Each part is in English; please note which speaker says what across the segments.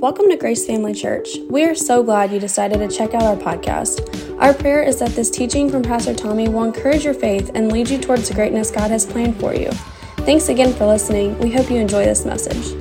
Speaker 1: Welcome to Grace Family Church. We are so glad you decided to check out our podcast. Our prayer is that this teaching from Pastor Tommy will encourage your faith and lead you towards the greatness God has planned for you. Thanks again for listening. We hope you enjoy this message.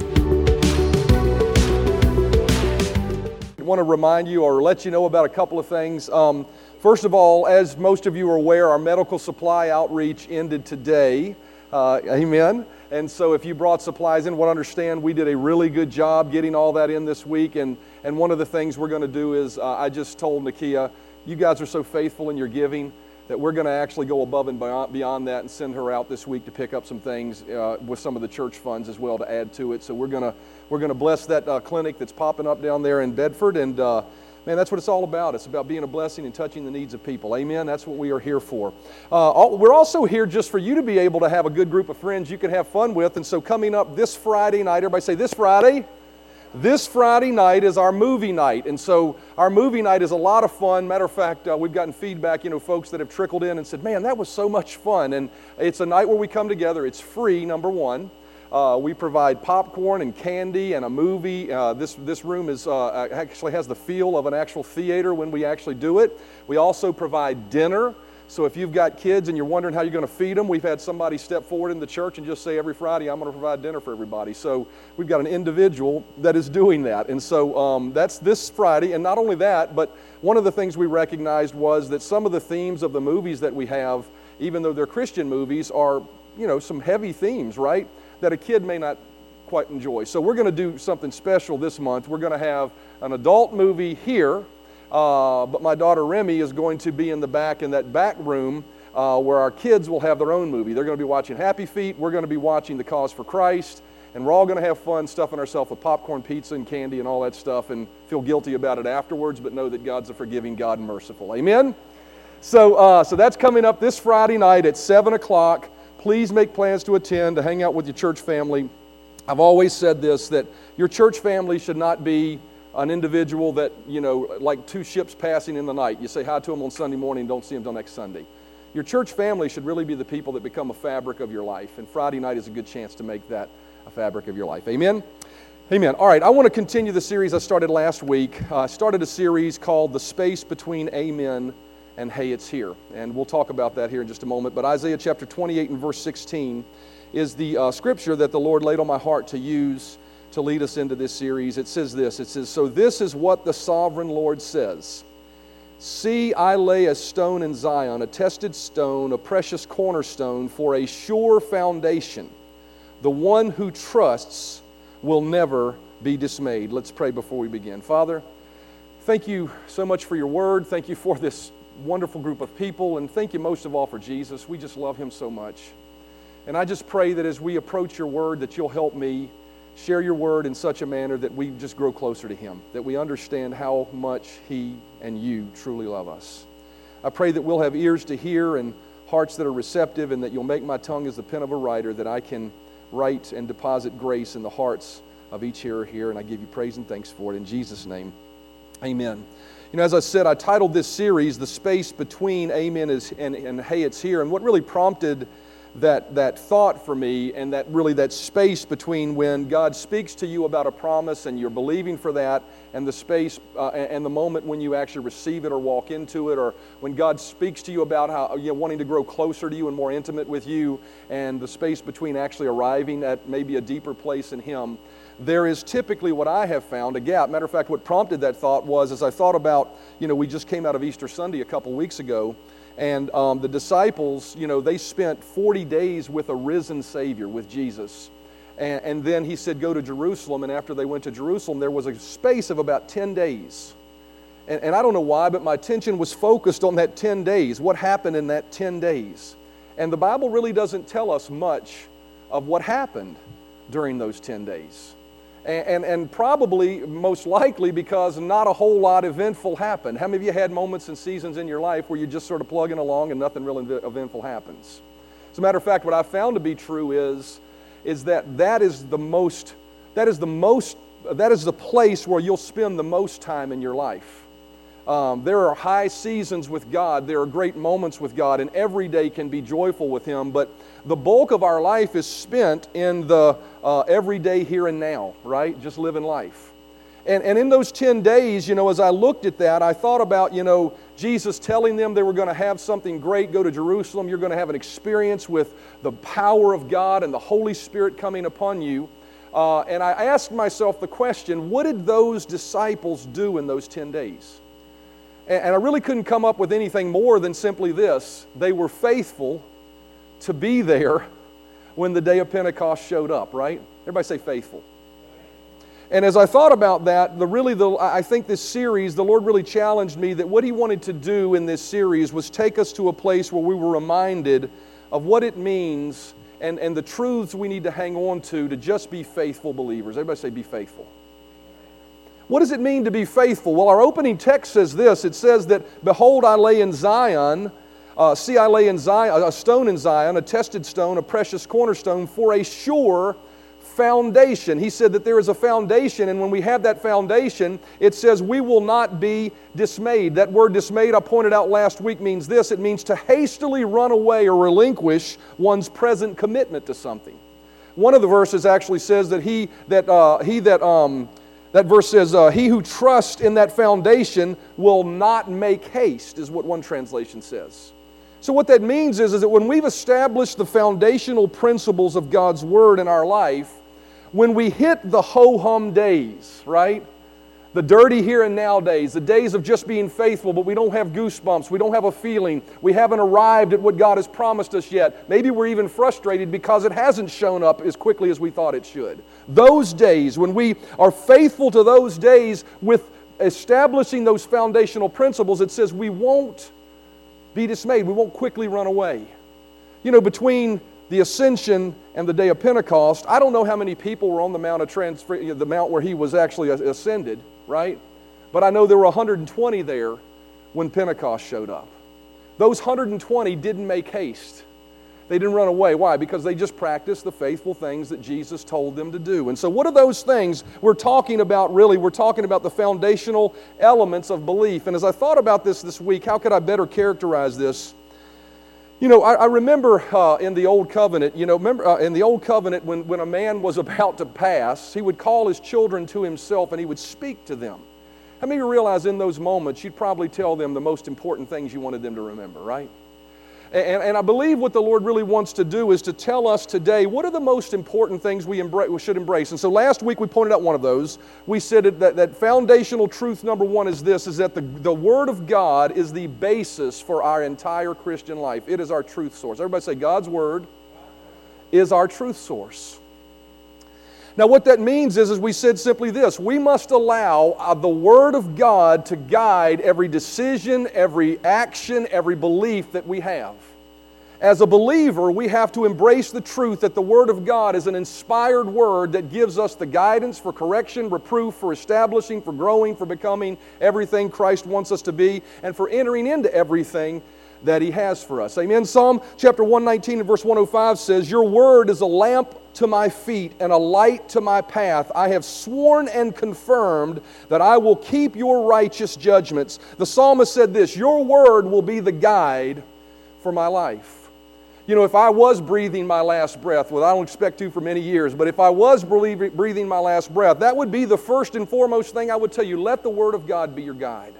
Speaker 2: I want to remind you or let you know about a couple of things. Um, first of all, as most of you are aware, our medical supply outreach ended today. Uh, amen. And so, if you brought supplies in, what understand we did a really good job getting all that in this week. And, and one of the things we're going to do is, uh, I just told Nakia, you guys are so faithful in your giving that we're going to actually go above and beyond beyond that and send her out this week to pick up some things uh, with some of the church funds as well to add to it. So we're going to we're going to bless that uh, clinic that's popping up down there in Bedford and. Man, that's what it's all about. It's about being a blessing and touching the needs of people. Amen. That's what we are here for. Uh, all, we're also here just for you to be able to have a good group of friends you can have fun with. And so, coming up this Friday night, everybody say this Friday. This Friday night is our movie night. And so, our movie night is a lot of fun. Matter of fact, uh, we've gotten feedback, you know, folks that have trickled in and said, man, that was so much fun. And it's a night where we come together. It's free, number one. Uh, we provide popcorn and candy and a movie. Uh, this, this room is, uh, actually has the feel of an actual theater when we actually do it. We also provide dinner. So if you've got kids and you're wondering how you're going to feed them, we've had somebody step forward in the church and just say every Friday, I'm going to provide dinner for everybody. So we've got an individual that is doing that. And so um, that's this Friday. And not only that, but one of the things we recognized was that some of the themes of the movies that we have, even though they're Christian movies, are, you know, some heavy themes, right? That a kid may not quite enjoy. So we're going to do something special this month. We're going to have an adult movie here, uh, but my daughter Remy is going to be in the back in that back room uh, where our kids will have their own movie. They're going to be watching Happy Feet. We're going to be watching The Case for Christ. And we're all going to have fun stuffing ourselves with popcorn, pizza, and candy and all that stuff and feel guilty about it afterwards, but know that God's a forgiving God and merciful. Amen? So, uh, so that's coming up this Friday night at 7 o'clock please make plans to attend, to hang out with your church family. I've always said this that your church family should not be an individual that, you know, like two ships passing in the night. You say hi to them on Sunday morning, don't see them till next Sunday. Your church family should really be the people that become a fabric of your life, and Friday night is a good chance to make that a fabric of your life. Amen? Amen. All right, I want to continue the series I started last week. Uh, I started a series called The Space Between Amen and hey, it's here. And we'll talk about that here in just a moment. But Isaiah chapter 28 and verse 16 is the uh, scripture that the Lord laid on my heart to use to lead us into this series. It says this It says, So this is what the sovereign Lord says See, I lay a stone in Zion, a tested stone, a precious cornerstone for a sure foundation. The one who trusts will never be dismayed. Let's pray before we begin. Father, thank you so much for your word. Thank you for this wonderful group of people. And thank you most of all for Jesus. We just love him so much. And I just pray that as we approach your word, that you'll help me share your word in such a manner that we just grow closer to him, that we understand how much he and you truly love us. I pray that we'll have ears to hear and hearts that are receptive, and that you'll make my tongue as the pen of a writer, that I can write and deposit grace in the hearts of each hearer here. And I give you praise and thanks for it. In Jesus' name, amen. You know, as I said, I titled this series The Space Between Amen is, and, and Hey It's Here. And what really prompted that, that thought for me and that really that space between when God speaks to you about a promise and you're believing for that and the space uh, and the moment when you actually receive it or walk into it or when God speaks to you about how you know, wanting to grow closer to you and more intimate with you and the space between actually arriving at maybe a deeper place in Him there is typically what I have found a gap. Matter of fact, what prompted that thought was as I thought about, you know, we just came out of Easter Sunday a couple weeks ago, and um, the disciples, you know, they spent 40 days with a risen Savior, with Jesus. And, and then he said, Go to Jerusalem. And after they went to Jerusalem, there was a space of about 10 days. And, and I don't know why, but my attention was focused on that 10 days. What happened in that 10 days? And the Bible really doesn't tell us much of what happened during those 10 days and, and, probably most likely because not a whole lot eventful happened. How many of you had moments and seasons in your life where you're just sort of plugging along and nothing really eventful happens? As a matter of fact, what I found to be true is, is that that is the most, that is the most, that is the place where you'll spend the most time in your life. Um, there are high seasons with God, there are great moments with God, and every day can be joyful with Him. But the bulk of our life is spent in the uh, everyday here and now, right? Just living life. and, and in those 10 days, you know, as I looked at that, I thought about, you know, Jesus telling them they were going to have something great, go to Jerusalem, you're going to have an experience with the power of God and the Holy Spirit coming upon you. Uh, and I asked myself the question what did those disciples do in those 10 days? And, and I really couldn't come up with anything more than simply this they were faithful to be there when the day of Pentecost showed up, right? Everybody say faithful. And as I thought about that, the really the, I think this series, the Lord really challenged me that what He wanted to do in this series was take us to a place where we were reminded of what it means and, and the truths we need to hang on to to just be faithful believers. Everybody say, be faithful. What does it mean to be faithful? Well, our opening text says this it says that, Behold, I lay in Zion, uh, see, I lay in Zion, a stone in Zion, a tested stone, a precious cornerstone, for a sure foundation. He said that there is a foundation, and when we have that foundation, it says we will not be dismayed. That word dismayed, I pointed out last week, means this it means to hastily run away or relinquish one's present commitment to something. One of the verses actually says that he that, uh, he that, um, that verse says, uh, He who trusts in that foundation will not make haste, is what one translation says. So, what that means is, is that when we've established the foundational principles of God's Word in our life, when we hit the ho hum days, right? The dirty here and now days, the days of just being faithful, but we don't have goosebumps, we don't have a feeling, we haven't arrived at what God has promised us yet. Maybe we're even frustrated because it hasn't shown up as quickly as we thought it should. Those days, when we are faithful to those days with establishing those foundational principles, it says we won't be dismayed, we won't quickly run away. You know, between the ascension and the day of Pentecost, I don't know how many people were on the mount of transfer, the mount where he was actually ascended, right? But I know there were 120 there when Pentecost showed up. Those 120 didn't make haste. They didn't run away. Why? Because they just practiced the faithful things that Jesus told them to do. And so, what are those things we're talking about really? We're talking about the foundational elements of belief. And as I thought about this this week, how could I better characterize this? You know, I, I remember uh, in the Old Covenant, you know, remember uh, in the Old Covenant when, when a man was about to pass, he would call his children to himself and he would speak to them. How many of you realize in those moments you'd probably tell them the most important things you wanted them to remember, right? And, and, I believe what the Lord really wants to do is to tell us today what are the most important things we, we should embrace. And so last week we pointed out one of those. We said that, that foundational truth number one is this, is that the, the Word of God is the basis for our entire Christian life. It is our truth source. Everybody say, God's Word is our truth source. Now, what that means is, as we said simply this we must allow uh, the Word of God to guide every decision, every action, every belief that we have. As a believer, we have to embrace the truth that the Word of God is an inspired Word that gives us the guidance for correction, reproof, for establishing, for growing, for becoming everything Christ wants us to be, and for entering into everything that He has for us. Amen. Psalm chapter 119 and verse 105 says, Your Word is a lamp to my feet and a light to my path. I have sworn and confirmed that I will keep your righteous judgments. The psalmist said this Your word will be the guide for my life. You know, if I was breathing my last breath, well, I don't expect to for many years, but if I was breathing my last breath, that would be the first and foremost thing I would tell you. Let the Word of God be your guide.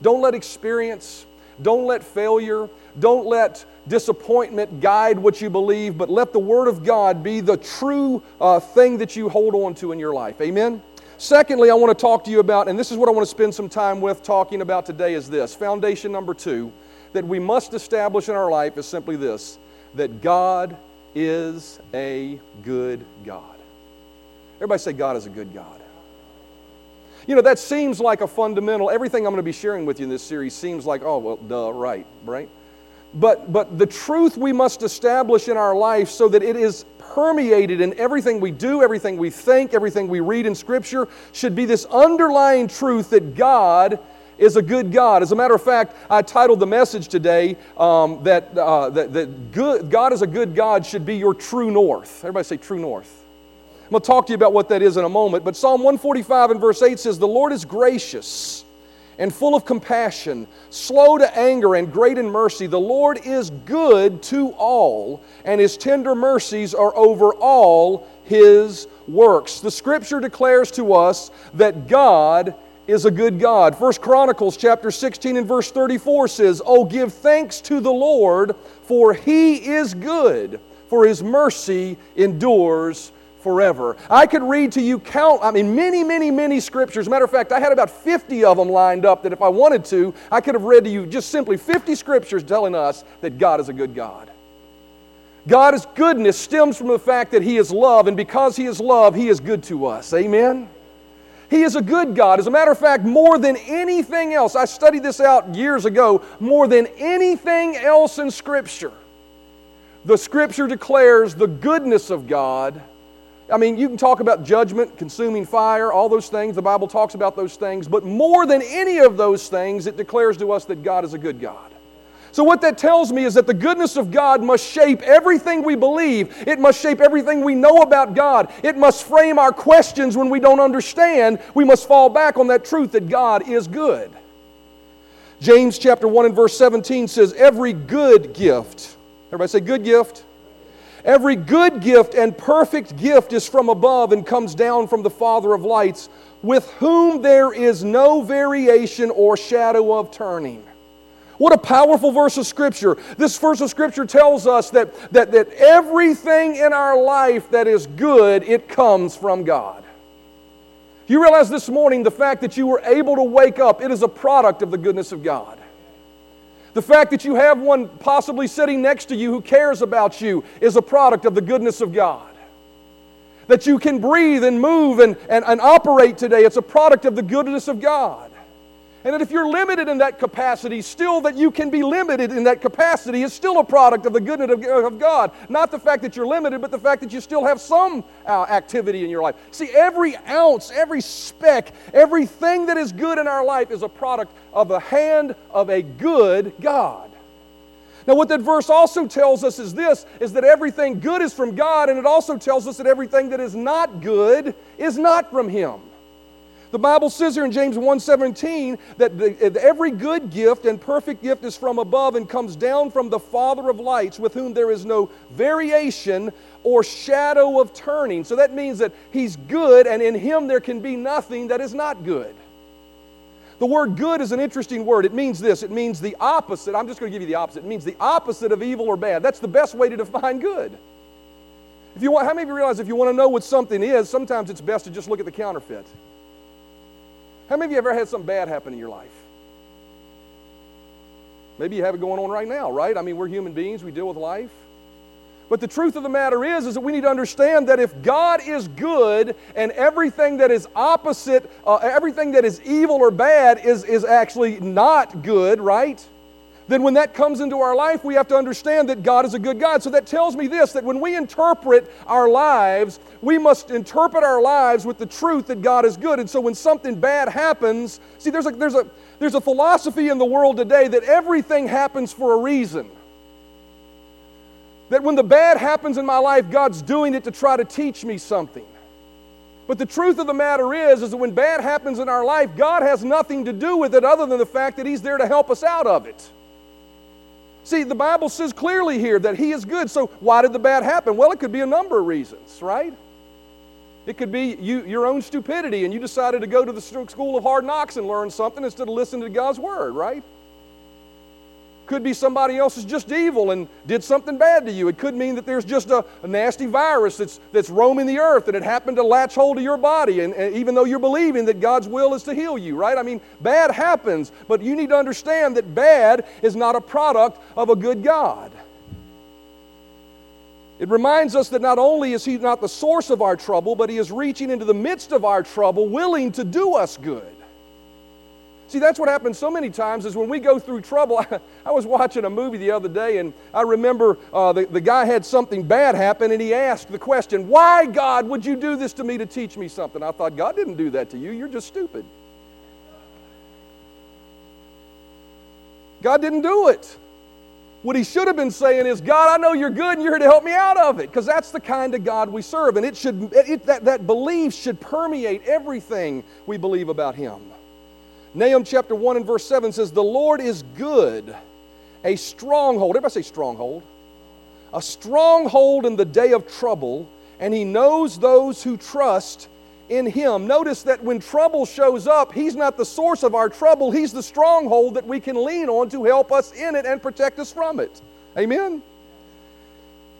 Speaker 2: Don't let experience, don't let failure, don't let disappointment guide what you believe, but let the Word of God be the true uh, thing that you hold on to in your life. Amen? Secondly, I want to talk to you about, and this is what I want to spend some time with talking about today, is this. Foundation number two that we must establish in our life is simply this that God is a good God. Everybody say, God is a good God. You know, that seems like a fundamental, everything I'm going to be sharing with you in this series seems like, oh, well, duh, right, right? But, but the truth we must establish in our life so that it is permeated in everything we do, everything we think, everything we read in Scripture should be this underlying truth that God is a good God. As a matter of fact, I titled the message today um, that, uh, that, that good, God is a good God should be your true north. Everybody say true north. I'm going to talk to you about what that is in a moment, but Psalm 145 and verse 8 says, The Lord is gracious and full of compassion, slow to anger and great in mercy. The Lord is good to all, and his tender mercies are over all his works. The scripture declares to us that God is a good God. First Chronicles chapter 16 and verse 34 says, "Oh give thanks to the Lord, for he is good, for his mercy endures forever." I could read to you count I mean many many many scriptures. Matter of fact, I had about 50 of them lined up that if I wanted to, I could have read to you just simply 50 scriptures telling us that God is a good God. God's goodness stems from the fact that He is love, and because He is love, He is good to us. Amen? He is a good God. As a matter of fact, more than anything else, I studied this out years ago, more than anything else in Scripture, the Scripture declares the goodness of God. I mean, you can talk about judgment, consuming fire, all those things. The Bible talks about those things. But more than any of those things, it declares to us that God is a good God. So, what that tells me is that the goodness of God must shape everything we believe. It must shape everything we know about God. It must frame our questions when we don't understand. We must fall back on that truth that God is good. James chapter 1 and verse 17 says, Every good gift, everybody say good gift. Every good gift and perfect gift is from above and comes down from the Father of lights, with whom there is no variation or shadow of turning. What a powerful verse of Scripture. This verse of Scripture tells us that, that, that everything in our life that is good, it comes from God. You realize this morning the fact that you were able to wake up, it is a product of the goodness of God. The fact that you have one possibly sitting next to you who cares about you is a product of the goodness of God. That you can breathe and move and, and, and operate today, it's a product of the goodness of God. And that if you're limited in that capacity, still that you can be limited in that capacity is still a product of the goodness of God. Not the fact that you're limited, but the fact that you still have some uh, activity in your life. See, every ounce, every speck, everything that is good in our life is a product of the hand of a good God. Now, what that verse also tells us is this is that everything good is from God, and it also tells us that everything that is not good is not from Him. The Bible says here in James 1:17 that the, every good gift and perfect gift is from above and comes down from the Father of lights, with whom there is no variation or shadow of turning. So that means that He's good, and in Him there can be nothing that is not good. The word good is an interesting word. It means this it means the opposite. I'm just going to give you the opposite. It means the opposite of evil or bad. That's the best way to define good. If you want, how many of you realize if you want to know what something is, sometimes it's best to just look at the counterfeit? How many of you ever had something bad happen in your life? Maybe you have it going on right now, right? I mean, we're human beings, we deal with life. But the truth of the matter is, is that we need to understand that if God is good and everything that is opposite, uh, everything that is evil or bad is, is actually not good, right? Then when that comes into our life, we have to understand that God is a good God. So that tells me this that when we interpret our lives, we must interpret our lives with the truth that God is good. And so when something bad happens, see, there's a, there's a, there's a philosophy in the world today that everything happens for a reason. That when the bad happens in my life, God's doing it to try to teach me something. But the truth of the matter is, is that when bad happens in our life, God has nothing to do with it other than the fact that He's there to help us out of it. See, the Bible says clearly here that He is good. So, why did the bad happen? Well, it could be a number of reasons, right? It could be you, your own stupidity, and you decided to go to the school of hard knocks and learn something instead of listening to God's word, right? Could be somebody else is just evil and did something bad to you. It could mean that there's just a, a nasty virus that's, that's roaming the earth and it happened to latch hold of your body. And, and even though you're believing that God's will is to heal you, right? I mean, bad happens, but you need to understand that bad is not a product of a good God. It reminds us that not only is He not the source of our trouble, but He is reaching into the midst of our trouble, willing to do us good. See, that's what happens so many times is when we go through trouble. I, was watching a movie the other day, and I remember uh, the, the guy had something bad happen, and he asked the question, Why, God, would you do this to me to teach me something? I thought, God didn't do that to you. You're just stupid. God didn't do it. What he should have been saying is, God, I know you're good and you're here to help me out of it, because that's the kind of God we serve. And it should, it, that, that belief should permeate everything we believe about him. Nahum chapter 1 and verse 7 says, The Lord is good, a stronghold. Everybody say stronghold. A stronghold in the day of trouble, and He knows those who trust in Him. Notice that when trouble shows up, He's not the source of our trouble, He's the stronghold that we can lean on to help us in it and protect us from it. Amen?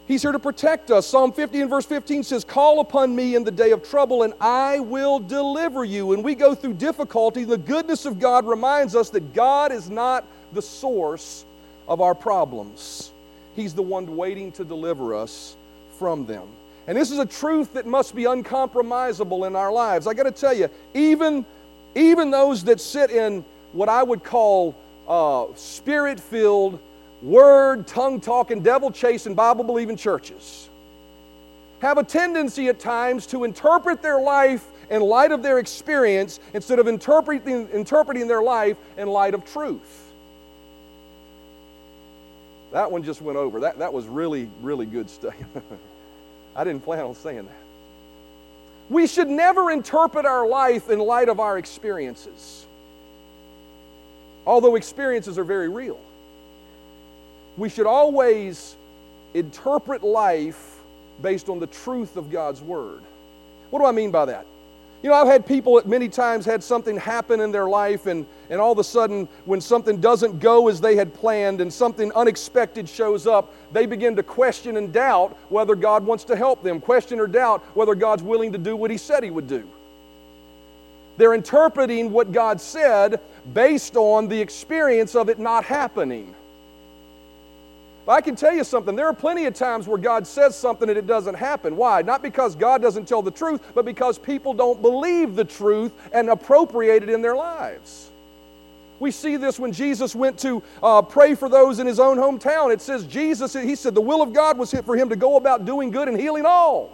Speaker 2: He's here to protect us. Psalm 50 and verse 15 says, Call upon me in the day of trouble, and I will deliver you. And we go through difficulty. The goodness of God reminds us that God is not the source of our problems, He's the one waiting to deliver us from them. And this is a truth that must be uncompromisable in our lives. I got to tell you, even, even those that sit in what I would call uh, spirit filled, word, tongue talking, devil chasing, Bible believing churches have a tendency at times to interpret their life in light of their experience instead of interpreting, interpreting their life in light of truth. That one just went over. That, that was really, really good stuff. I didn't plan on saying that. We should never interpret our life in light of our experiences, although experiences are very real we should always interpret life based on the truth of God's Word. What do I mean by that? You know, I've had people at many times had something happen in their life, and, and all of a sudden, when something doesn't go as they had planned and something unexpected shows up, they begin to question and doubt whether God wants to help them, question or doubt whether God's willing to do what He said He would do. They're interpreting what God said based on the experience of it not happening. I can tell you something. There are plenty of times where God says something and it doesn't happen. Why? Not because God doesn't tell the truth, but because people don't believe the truth and appropriate it in their lives. We see this when Jesus went to uh, pray for those in his own hometown. It says, Jesus, he said, the will of God was for him to go about doing good and healing all.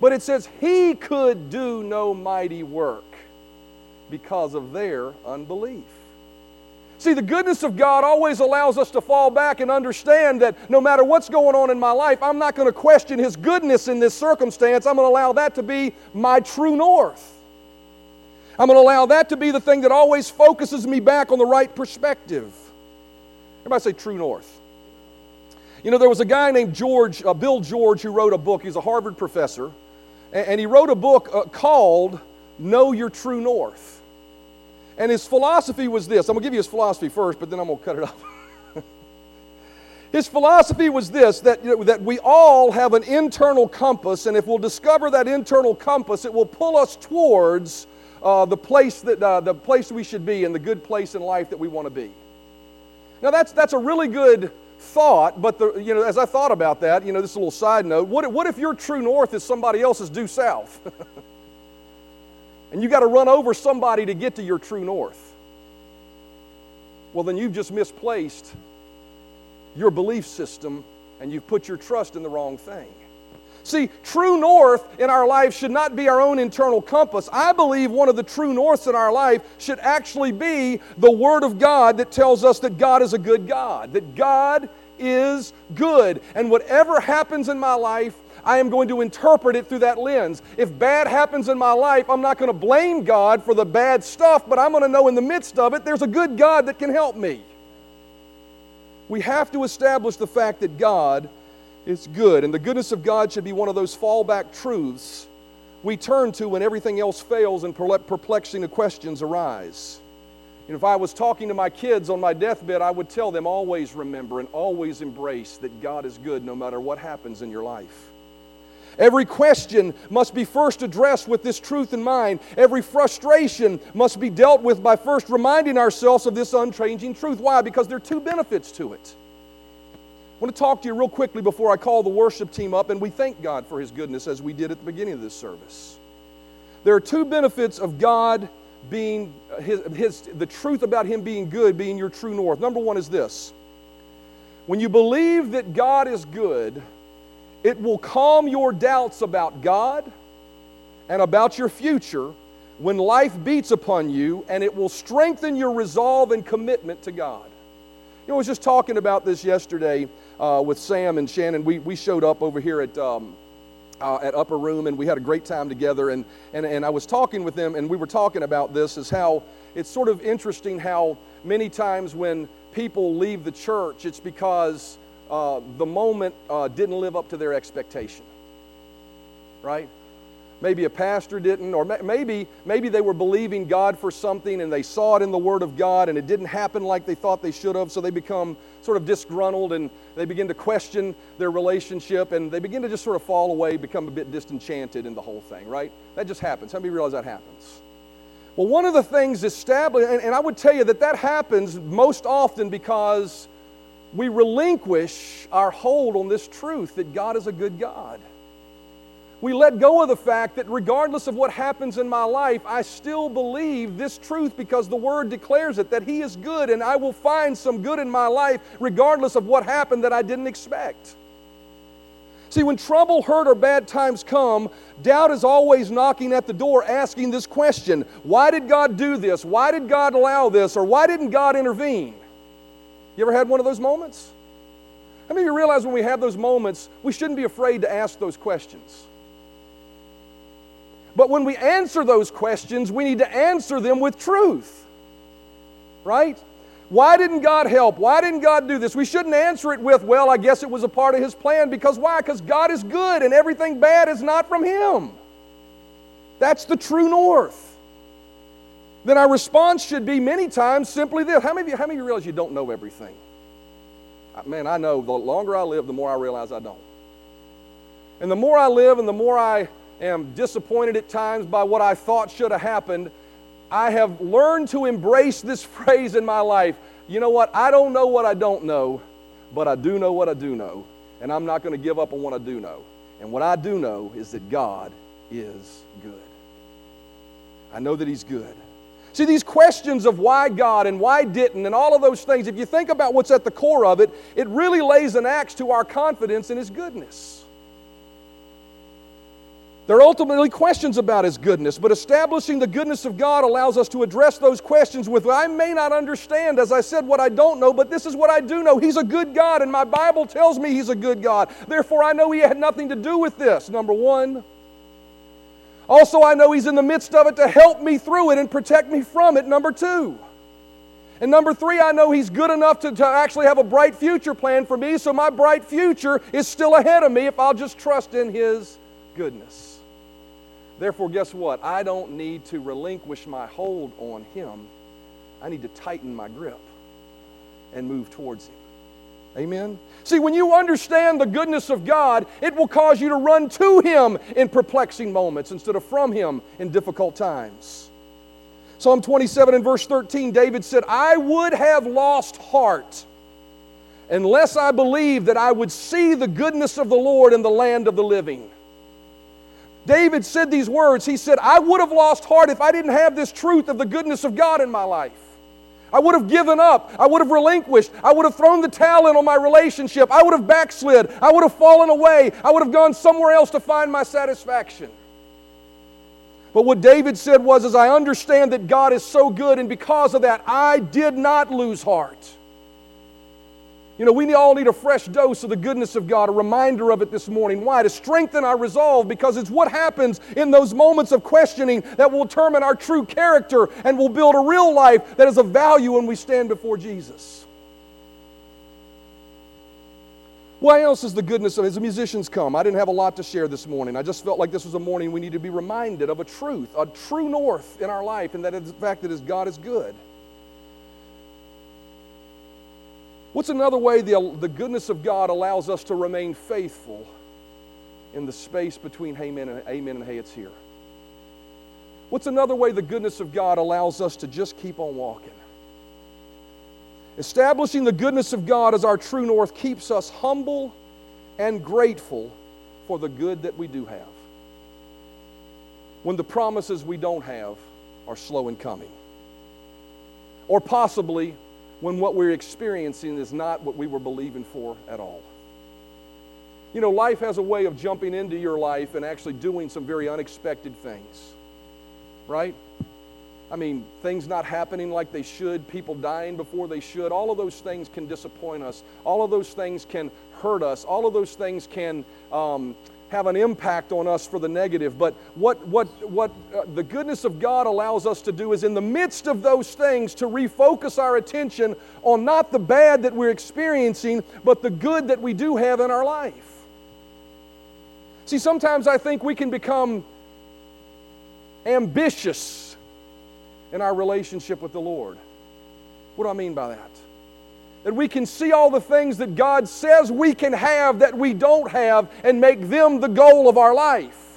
Speaker 2: But it says, he could do no mighty work because of their unbelief. See, the goodness of God always allows us to fall back and understand that no matter what's going on in my life, I'm not going to question His goodness in this circumstance. I'm going to allow that to be my true north. I'm going to allow that to be the thing that always focuses me back on the right perspective. Everybody say true north. You know, there was a guy named George, uh, Bill George, who wrote a book. He's a Harvard professor. And, he wrote a book uh, called Know Your True North. And his philosophy was this I'm going to give you his philosophy first, but then I'm going to cut it off. his philosophy was this that, you know, that we all have an internal compass, and if we'll discover that internal compass, it will pull us towards uh, the, place that, uh, the place we should be and the good place in life that we want to be. Now, that's, that's a really good thought, but the, you know, as I thought about that, you know, this is a little side note. What, what if your true north is somebody else's due south? and you got to run over somebody to get to your true north, well, then you've just misplaced your belief system and you've put your trust in the wrong thing. See, true north in our life should not be our own internal compass. I believe one of the true norths in our life should actually be the Word of God that tells us that God is a good God, that God is good. And whatever happens in my life, I am going to interpret it through that lens. If bad happens in my life, I'm not going to blame God for the bad stuff, but I'm going to know in the midst of it, there's a good God that can help me. We have to establish the fact that God is good, and the goodness of God should be one of those fallback truths we turn to when everything else fails and perplexing questions arise. And if I was talking to my kids on my deathbed, I would tell them always remember and always embrace that God is good no matter what happens in your life. Every question must be first addressed with this truth in mind. Every frustration must be dealt with by first reminding ourselves of this unchanging truth. Why? Because there are two benefits to it. I want to talk to you real quickly before I call the worship team up and we thank God for His goodness as we did at the beginning of this service. There are two benefits of God being uh, his, his, the truth about Him being good, being your true north. Number one is this when you believe that God is good, it will calm your doubts about God and about your future when life beats upon you, and it will strengthen your resolve and commitment to God. You know, I was just talking about this yesterday uh, with Sam and Shannon. We, we showed up over here at, um, uh, at Upper Room, and we had a great time together. And, and, and I was talking with them, and we were talking about this is how it's sort of interesting how many times when people leave the church, it's because uh, the moment uh, didn't live up to their expectation. right? Maybe a pastor didn't, or maybe, maybe they were believing God for something and they saw it in the Word of God and it didn't happen like they thought they should have, so they become sort of disgruntled and they begin to question their relationship and they begin to just sort of fall away, become a bit disenchanted in the whole thing, right? That just happens. How many realize that happens? Well, one of the things established, and, and I would tell you that that happens most often because we relinquish our hold on this truth that God is a good God. We let go of the fact that regardless of what happens in my life, I still believe this truth because the Word declares it that He is good and I will find some good in my life regardless of what happened that I didn't expect. See, when trouble, hurt, or bad times come, doubt is always knocking at the door asking this question Why did God do this? Why did God allow this? Or why didn't God intervene? You ever had one of those moments? How many of you realize when we have those moments, we shouldn't be afraid to ask those questions? But when we answer those questions, we need to answer them with truth. Right? Why didn't God help? Why didn't God do this? We shouldn't answer it with, well, I guess it was a part of His plan. Because why? Because God is good and everything bad is not from Him. That's the true north. Then our response should be many times simply this. How many of you, how many of you realize you don't know everything? Man, I know the longer I live, the more I realize I don't. And the more I live and the more I am disappointed at times by what I thought should have happened, I have learned to embrace this phrase in my life. You know what? I don't know what I don't know, but I do know what I do know. And I'm not going to give up on what I do know. And what I do know is that God is good. I know that He's good. See, these questions of why God and why didn't and all of those things, if you think about what's at the core of it, it really lays an axe to our confidence in His goodness. They're ultimately questions about His goodness, but establishing the goodness of God allows us to address those questions with, I may not understand, as I said, what I don't know, but this is what I do know. He's a good God, and my Bible tells me He's a good God. Therefore, I know He had nothing to do with this, number one. Also, I know He's in the midst of it to help me through it and protect me from it, number two. And number three, I know He's good enough to, to actually have a bright future plan for me, so my bright future is still ahead of me if I'll just trust in His goodness. Therefore, guess what? I don't need to relinquish my hold on Him. I need to tighten my grip and move towards Him. Amen? See, when you understand the goodness of God, it will cause you to run to Him in perplexing moments instead of from Him in difficult times. Psalm 27 and verse 13, David said, I would have lost heart unless I believed that I would see the goodness of the Lord in the land of the living. David said these words. He said, I would have lost heart if I didn't have this truth of the goodness of God in my life. I would have given up. I would have relinquished. I would have thrown the towel in on my relationship. I would have backslid. I would have fallen away. I would have gone somewhere else to find my satisfaction. But what David said was, as I understand that God is so good, and because of that, I did not lose heart. You know, we all need a fresh dose of the goodness of God, a reminder of it this morning. Why? To strengthen our resolve, because it's what happens in those moments of questioning that will determine our true character and will build a real life that is of value when we stand before Jesus. Why else is the goodness of as the musicians come? I didn't have a lot to share this morning. I just felt like this was a morning we need to be reminded of a truth, a true north in our life, and that is the fact that is God is good. What's another way the, the goodness of God allows us to remain faithful in the space between amen and, amen and hey, it's here? What's another way the goodness of God allows us to just keep on walking? Establishing the goodness of God as our true north keeps us humble and grateful for the good that we do have. When the promises we don't have are slow in coming. Or possibly when what we're experiencing is not what we were believing for at all. You know, life has a way of jumping into your life and actually doing some very unexpected things, right? I mean, things not happening like they should, people dying before they should, all of those things can disappoint us. All of those things can hurt us. All of those things can um, have an impact on us for the negative. But what, what, what uh, the goodness of God allows us to do is, in the midst of those things, to refocus our attention on not the bad that we're experiencing, but the good that we do have in our life. See, sometimes I think we can become ambitious in our relationship with the Lord. What do I mean by that? That we can see all the things that God says we can have that we don't have and make them the goal of our life.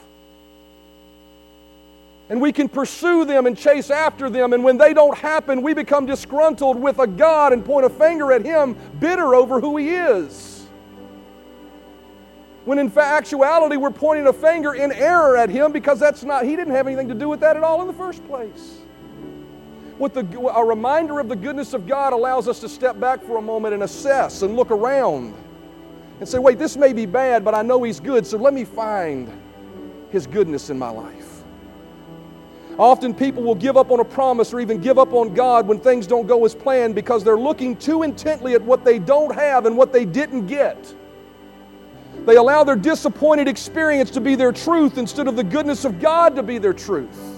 Speaker 2: And we can pursue them and chase after them, and when they don't happen, we become disgruntled with a God and point a finger at Him, bitter over who He is. When in actuality, we're pointing a finger in error at Him because that's not, He didn't have anything to do with that at all in the first place. What the, a reminder of the goodness of God allows us to step back for a moment and assess and look around and say, wait, this may be bad, but I know He's good, so let me find His goodness in my life. Often people will give up on a promise or even give up on God when things don't go as planned because they're looking too intently at what they don't have and what they didn't get. They allow their disappointed experience to be their truth instead of the goodness of God to be their truth.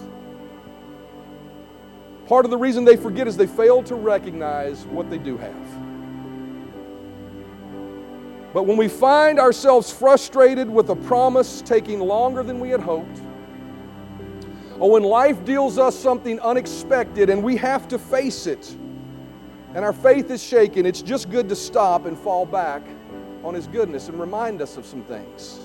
Speaker 2: Part of the reason they forget is they fail to recognize what they do have. But when we find ourselves frustrated with a promise taking longer than we had hoped, or when life deals us something unexpected and we have to face it, and our faith is shaken, it's just good to stop and fall back on His goodness and remind us of some things.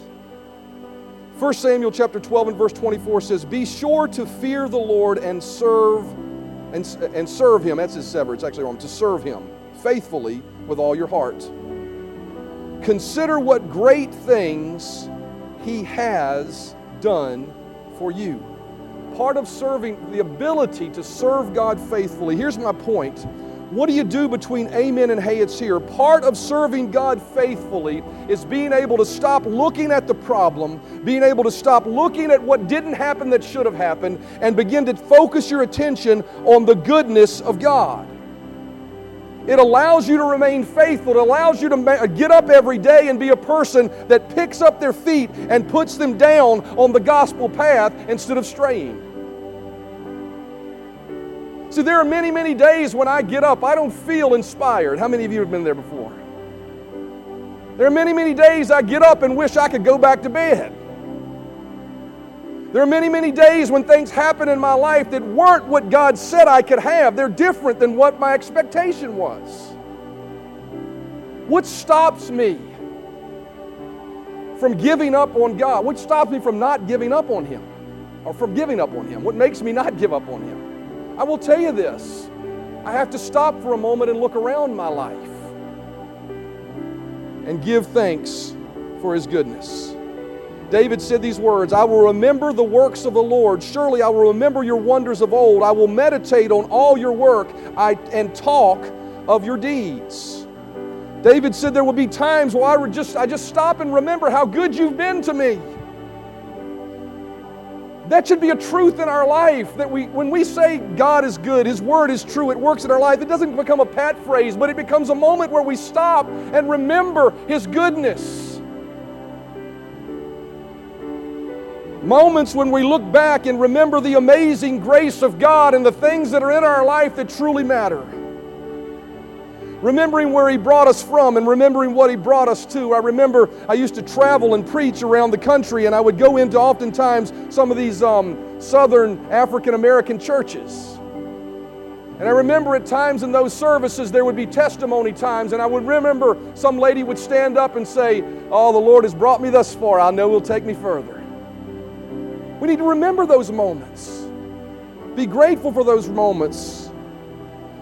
Speaker 2: 1 Samuel chapter 12 and verse 24 says, Be sure to fear the Lord and serve and, and serve him. That's his sever, it's actually wrong. To serve him faithfully with all your heart. Consider what great things he has done for you. Part of serving, the ability to serve God faithfully. Here's my point what do you do between amen and hey, it's here? Part of serving God faithfully is being able to stop looking at the problem, being able to stop looking at what didn't happen that should have happened, and begin to focus your attention on the goodness of God. It allows you to remain faithful. It allows you to get up every day and be a person that picks up their feet and puts them down on the gospel path instead of straying. There are many, many days when I get up, I don't feel inspired. How many of you have been there before? There are many, many days I get up and wish I could go back to bed. There are many, many days when things happen in my life that weren't what God said I could have. They're different than what my expectation was. What stops me from giving up on God? What stops me from not giving up on Him? Or from giving up on Him? What makes me not give up on Him? I will tell you this I have to stop for a moment and look around my life and give thanks for His goodness. David said these words I will remember the works of the Lord. Surely I will remember your wonders of old. I will meditate on all your work and talk of your deeds. David said there will be times where I would just I just stop and remember how good you've been to me. That should be a truth in our life that we, when we say God is good, His word is true, it works in our life, it doesn't become a pat phrase, but it becomes a moment where we stop and remember His goodness. Moments when we look back and remember the amazing grace of God and the things that are in our life that truly matter remembering where He brought us from and remembering what He brought us to. I remember I used to travel and preach around the country, and I would go into oftentimes some of these um, southern African American churches. And I remember at times in those services there would be testimony times, and I would remember some lady would stand up and say, Oh, the Lord has brought me thus far. I know He'll take me further. We need to remember those moments. Be grateful for those moments.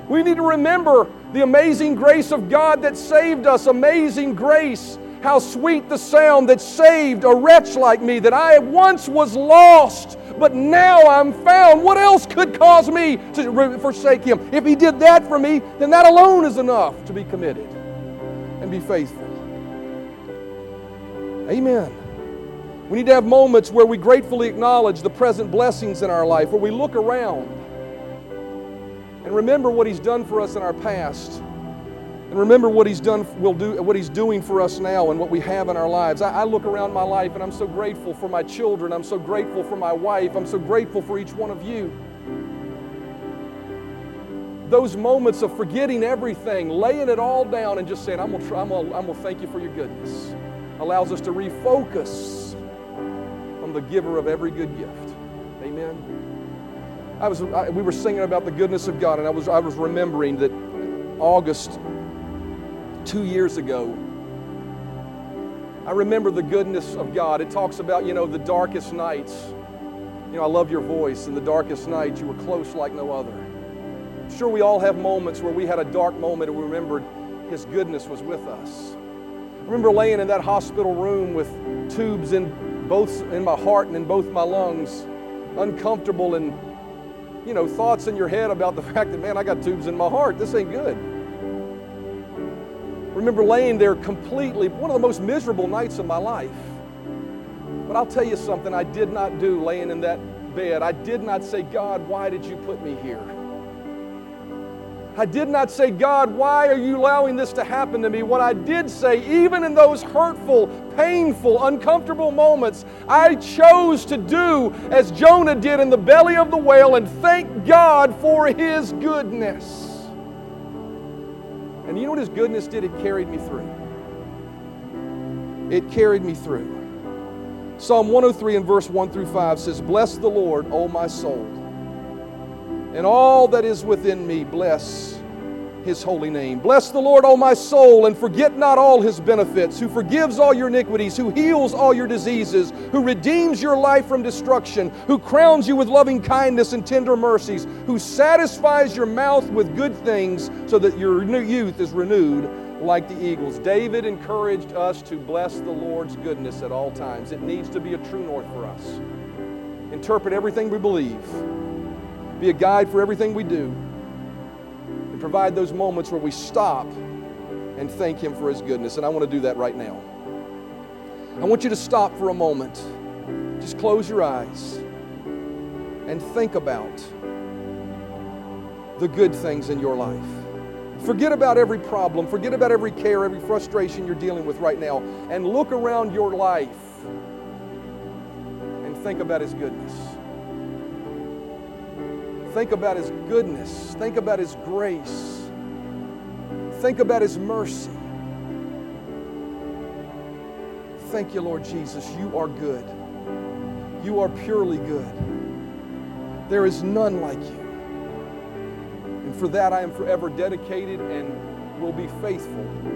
Speaker 2: We need to remember the amazing grace of God that saved us. Amazing grace. How sweet the sound that saved a wretch like me, that I once was lost, but now I'm found. What else could cause me to forsake Him? If He did that for me, then that alone is enough to be committed and be faithful. Amen. We need to have moments where we gratefully acknowledge the present blessings in our life, where we look around and remember what He's done for us in our past. And remember what He's done, will do, what He's doing for us now and what we have in our lives. I, I look around my life and I'm so grateful for my children. I'm so grateful for my wife. I'm so grateful for each one of you. Those moments of forgetting everything, laying it all down, and just saying, I'm going to I'm gonna, I'm gonna thank you for your goodness, allows us to refocus on the giver of every good gift. Amen. I was, I, we were singing about the goodness of God, and I was, I was remembering that August two years ago, I remember the goodness of God. It talks about, you know, the darkest nights. You know, I love your voice. In the darkest nights, you were close like no other. Sure we all have moments where we had a dark moment and we remembered His goodness was with us. I remember laying in that hospital room with tubes in both in my heart and in both my lungs, uncomfortable and you know, thoughts in your head about the fact that, man, I got tubes in my heart. This ain't good. Remember laying there completely, one of the most miserable nights of my life. But I'll tell you something I did not do laying in that bed. I did not say, God, why did you put me here? I did not say, God, why are you allowing this to happen to me? What I did say, even in those hurtful, painful, uncomfortable moments, I chose to do as Jonah did in the belly of the whale and thank God for his goodness. And you know what his goodness did? It carried me through. It carried me through. Psalm 103 and verse 1 through 5 says, Bless the Lord, O my soul and all that is within me, bless his holy name. Bless the Lord, O my soul, and forget not all his benefits, who forgives all your iniquities, who heals all your diseases, who redeems your life from destruction, who crowns you with loving kindness and tender mercies, who satisfies your mouth with good things so that your youth is renewed like the eagles. David encouraged us to bless the Lord's goodness at all times. It needs to be a true north for us. Interpret everything we believe be a guide for everything we do, and provide those moments where we stop and thank Him for His goodness. And I want to do that right now. I want you to stop for a moment. Just close your eyes and think about the good things in your life. Forget about every problem, forget about every care, every frustration you're dealing with right now, and look around your life and think about His goodness. Think about His goodness. Think about His grace. Think about His mercy. Thank you, Lord Jesus. You are good. You are purely good. There is none like you. And for that, I am forever dedicated and will be faithful.